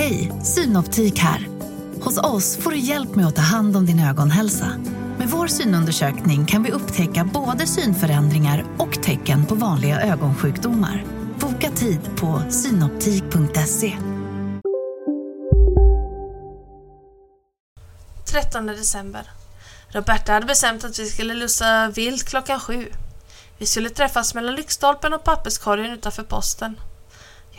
Hej, Synoptik här. Hos oss får du hjälp med att ta hand om din ögonhälsa. Med vår synundersökning kan vi upptäcka både synförändringar och tecken på vanliga ögonsjukdomar. Boka tid på synoptik.se. 13 december. Roberta hade bestämt att vi skulle lussa vilt klockan sju. Vi skulle träffas mellan lyktstolpen och papperskorgen utanför posten.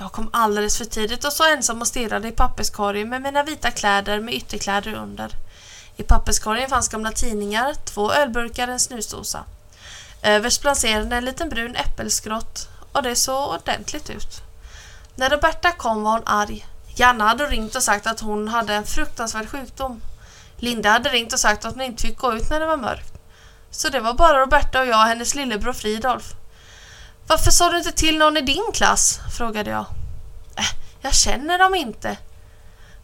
Jag kom alldeles för tidigt och så ensam och stirrade i papperskorgen med mina vita kläder med ytterkläder under. I papperskorgen fanns gamla tidningar, två ölburkar och en snusdosa. Överst placerade en liten brun äppelskrott och det såg ordentligt ut. När Roberta kom var hon arg. Janna hade ringt och sagt att hon hade en fruktansvärd sjukdom. Linda hade ringt och sagt att hon inte fick gå ut när det var mörkt. Så det var bara Roberta och jag och hennes lillebror Fridolf. Varför sa du inte till någon i din klass? frågade jag. Äh, jag känner dem inte.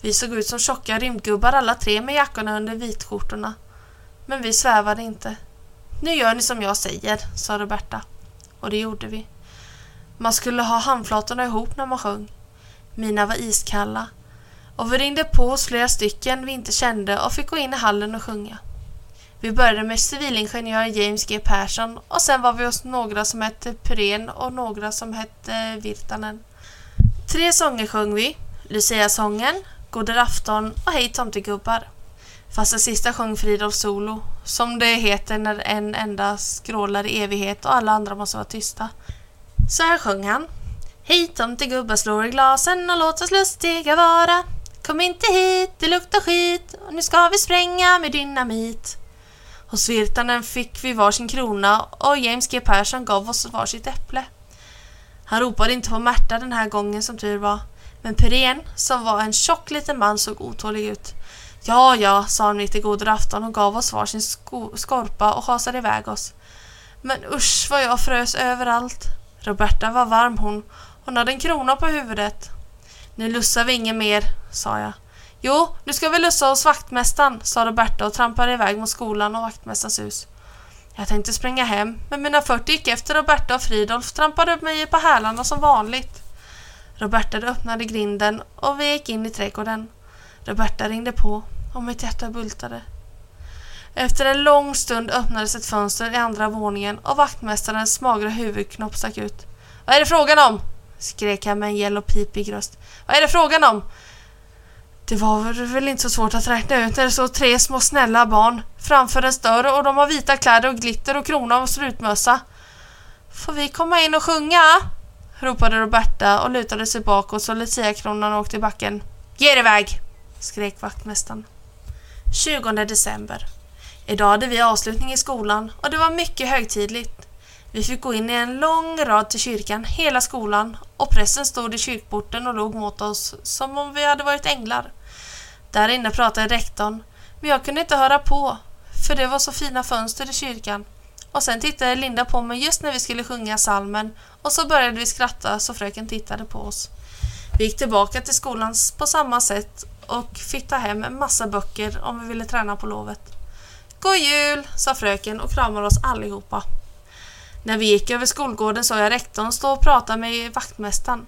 Vi såg ut som tjocka rymdgubbar alla tre med jackorna under vitskjortorna. Men vi svävade inte. Nu gör ni som jag säger, sa Roberta. Och det gjorde vi. Man skulle ha handflatorna ihop när man sjöng. Mina var iskalla. Och vi ringde på hos flera stycken vi inte kände och fick gå in i hallen och sjunga. Vi började med civilingenjör James G Persson och sen var vi hos några som hette Pyrén och några som hette eh, Virtanen. Tre sånger sjöng vi. Lucia-sången, Goder afton och Hej tomtegubbar. Fast den sista sjöng Fridolf solo, som det heter när en enda skrålar i evighet och alla andra måste vara tysta. Så här sjöng han. Hej tomtegubbar slår i glasen och låt oss lustiga vara. Kom inte hit, det luktar skit och nu ska vi spränga med dynamit. Hos Virtanen fick vi varsin krona och James G Persson gav oss varsitt äpple. Han ropade inte på Märta den här gången som tur var. Men Pyren, som var en tjock liten man, såg otålig ut. Ja, ja, sa han mitt i god afton och gav oss varsin skorpa och hasade iväg oss. Men usch vad jag frös överallt. Roberta var varm hon. Hon hade en krona på huvudet. Nu lussar vi ingen mer, sa jag. Jo, nu ska vi lussa hos vaktmästaren, sa Roberta och trampade iväg mot skolan och vaktmästarens hus. Jag tänkte springa hem, men mina fötter gick efter Roberta och Fridolf trampade upp mig på hälarna som vanligt. Roberta öppnade grinden och vi gick in i trädgården. Roberta ringde på och mitt hjärta bultade. Efter en lång stund öppnades ett fönster i andra våningen och vaktmästarens magra huvudknopp stack ut. Vad är det frågan om? skrek han med en gäll och pipig röst. Vad är det frågan om? Det var väl inte så svårt att räkna ut när det står tre små snälla barn framför en större och de har vita kläder och glitter och krona och strutmössa. Får vi komma in och sjunga? ropade Roberta och lutade sig bakåt så Lucia-kronan åkte i backen. Ge er iväg! skrek vaktmästaren. 20 december. Idag hade vi avslutning i skolan och det var mycket högtidligt. Vi fick gå in i en lång rad till kyrkan, hela skolan, och prästen stod i kyrkporten och log mot oss som om vi hade varit änglar. Där inne pratade rektorn, men jag kunde inte höra på, för det var så fina fönster i kyrkan. Och sen tittade Linda på mig just när vi skulle sjunga salmen och så började vi skratta så fröken tittade på oss. Vi gick tillbaka till skolan på samma sätt och fick ta hem en massa böcker om vi ville träna på lovet. God jul, sa fröken och kramade oss allihopa. När vi gick över skolgården såg jag rektorn stå och prata med vaktmästaren.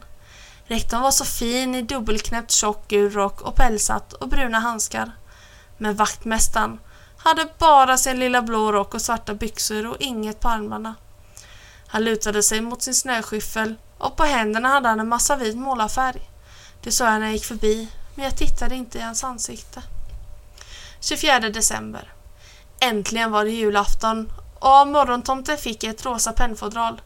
Rektorn var så fin i dubbelknäppt tjock gul rock och pälsat och bruna handskar. Men vaktmästaren hade bara sin lilla blå rock och svarta byxor och inget på armarna. Han lutade sig mot sin snöskyffel och på händerna hade han en massa vit målarfärg. Det sa jag när jag gick förbi, men jag tittade inte i hans ansikte. 24 december. Äntligen var det julafton och av morgontomten fick jag ett rosa pennfodral.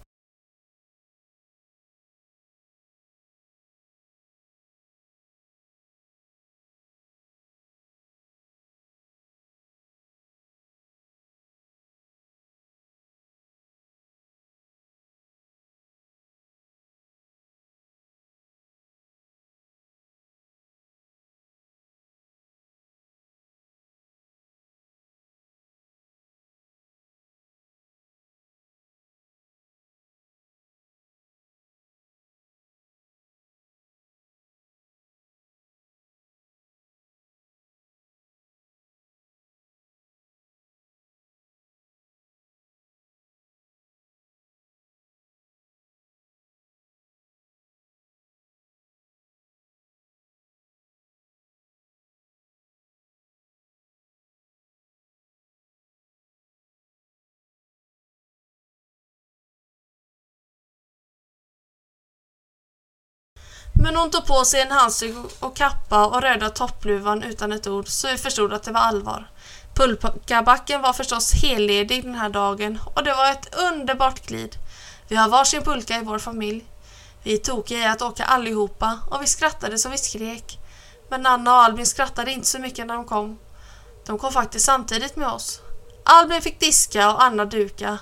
Men hon tog på sig en handsduk och kappa och röda toppluvan utan ett ord så vi förstod att det var allvar. Pulkabacken var förstås helledig den här dagen och det var ett underbart glid. Vi har varsin pulka i vår familj. Vi är tokiga i att åka allihopa och vi skrattade så vi skrek. Men Anna och Albin skrattade inte så mycket när de kom. De kom faktiskt samtidigt med oss. Albin fick diska och Anna duka.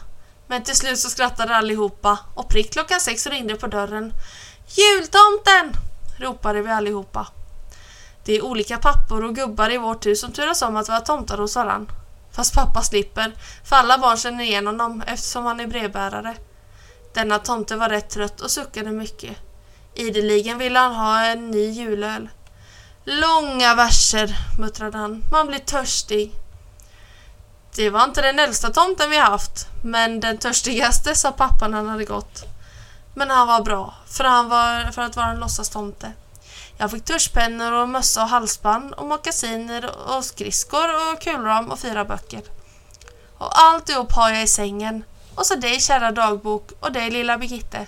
Men till slut så skrattade allihopa och prick klockan sex ringde på dörren. Jultomten! ropade vi allihopa. Det är olika pappor och gubbar i vårt hus som turas om att vara tomtar hos varann. Fast pappa slipper, för alla barn känner igen honom eftersom han är brevbärare. Denna tomte var rätt trött och suckade mycket. Ideligen ville han ha en ny julöl. Långa verser, muttrade han. Man blir törstig. Det var inte den äldsta tomten vi haft, men den törstigaste, sa pappan när han hade gått. Men han var bra, för, han var, för att vara en låtsastomte. Jag fick tuschpennor och mössa och halsband och mockasiner och skridskor och kulram och fyra böcker. Och alltihop har jag i sängen. Och så dig kära dagbok och dig lilla Birgitte.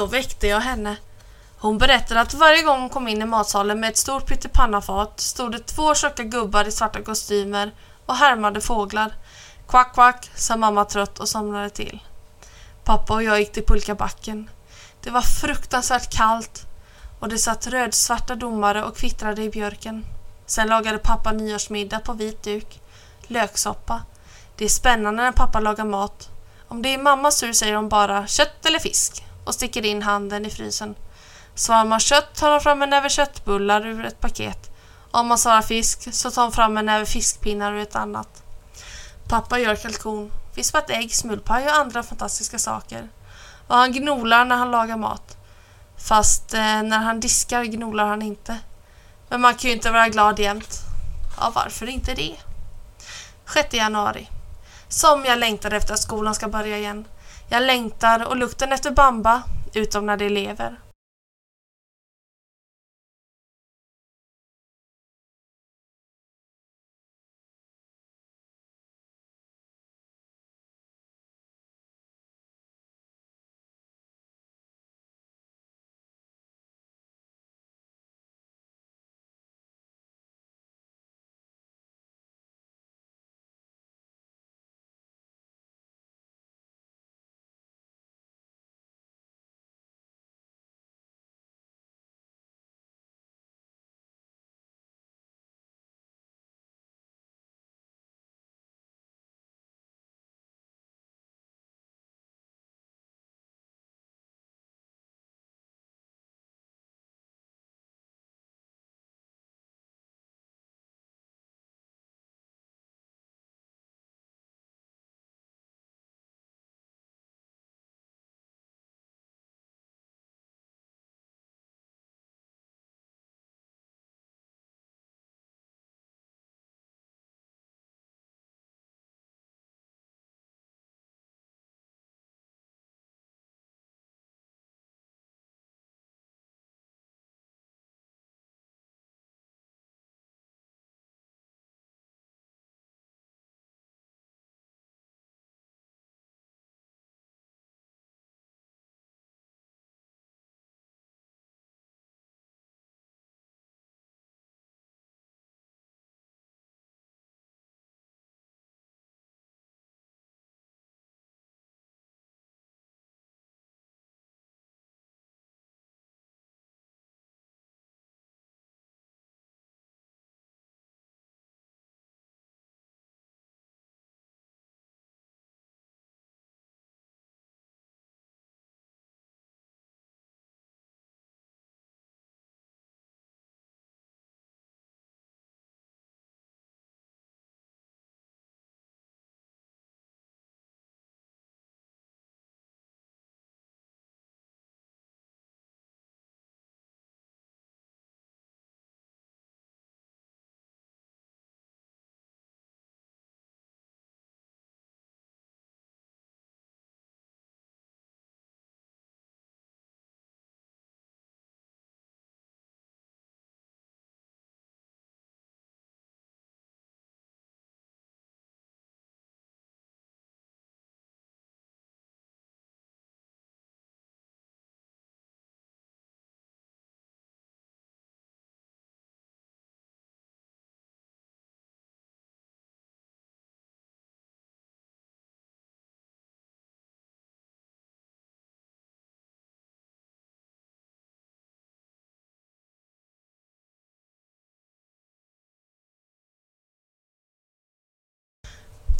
Då väckte jag henne. Hon berättade att varje gång hon kom in i matsalen med ett stort pyttipannafat stod det två tjocka gubbar i svarta kostymer och härmade fåglar. Kvack, kvack, sa mamma trött och somnade till. Pappa och jag gick till pulkabacken. Det var fruktansvärt kallt och det satt rödsvarta domare och kvittrade i björken. Sen lagade pappa nyårsmiddag på vit duk. Löksoppa. Det är spännande när pappa lagar mat. Om det är mammas tur säger hon bara kött eller fisk och sticker in handen i frysen. Svarar man kött tar hon fram en näve köttbullar ur ett paket. Om man svarar fisk så tar hon fram en näve fiskpinnar ur ett annat. Pappa gör kalkon, vispat ägg, smulpaj och andra fantastiska saker. Och han gnolar när han lagar mat. Fast eh, när han diskar gnolar han inte. Men man kan ju inte vara glad jämt. Ja, varför inte det? 6 januari. Som jag längtar efter att skolan ska börja igen. Jag längtar och lukten efter bamba, utom när det lever.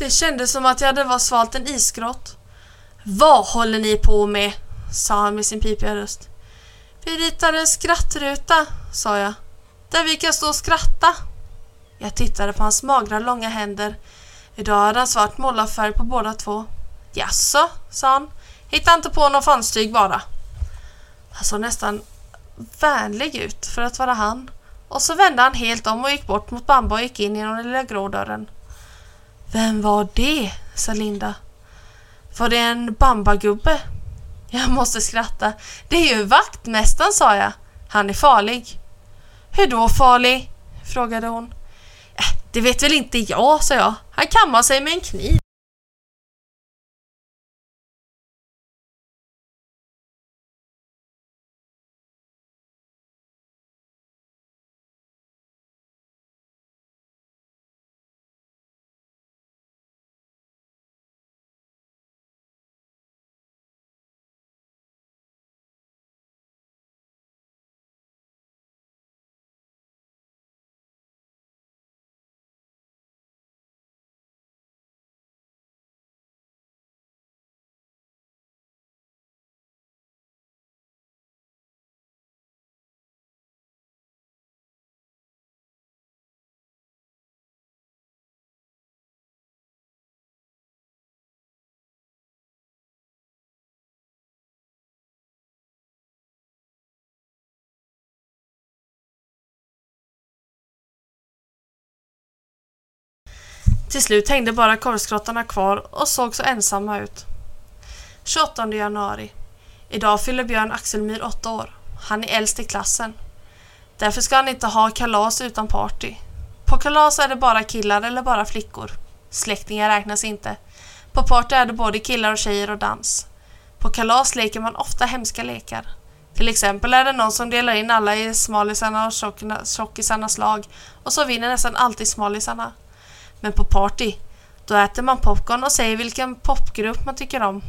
Det kändes som att jag hade varit svalt en isgrott. Vad håller ni på med? sa han med sin pipiga röst. Vi ritar en skrattruta, sa jag. Där vi kan stå och skratta. Jag tittade på hans magra långa händer. Idag hade han svart målarfärg på båda två. Jaså, sa han. Hitta inte på någon fanstyg bara. Han såg nästan vänlig ut för att vara han. Och så vände han helt om och gick bort mot Bamba och gick in genom den lilla grå dörren. Vem var det? sa Linda. Var det en bambagubbe? Jag måste skratta. Det är ju vaktmästaren, sa jag. Han är farlig. Hur då farlig? frågade hon. Äh, det vet väl inte jag, sa jag. Han kammar sig med en kniv. Till slut hängde bara korvskrottarna kvar och såg så ensamma ut. 28 januari. Idag fyller Björn Axelmyr åtta år. Han är äldst i klassen. Därför ska han inte ha kalas utan party. På kalas är det bara killar eller bara flickor. Släktingar räknas inte. På party är det både killar och tjejer och dans. På kalas leker man ofta hemska lekar. Till exempel är det någon som delar in alla i smalisarna och tjockisarnas lag och så vinner nästan alltid smalisarna. Men på party, då äter man popcorn och säger vilken popgrupp man tycker om.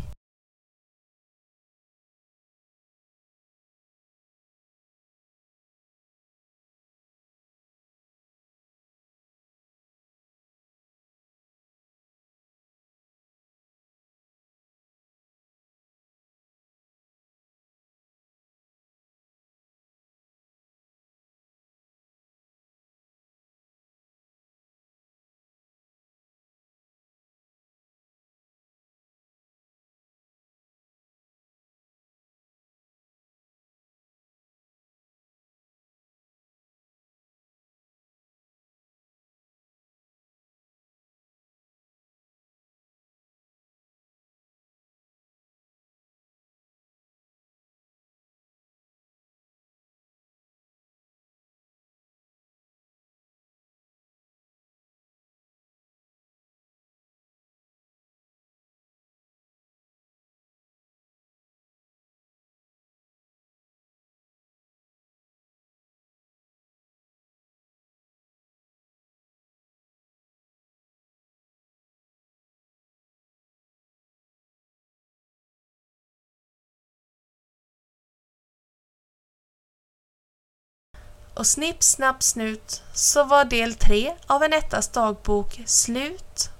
Och snipp, snapp, snut så var del tre av en ettas dagbok slut.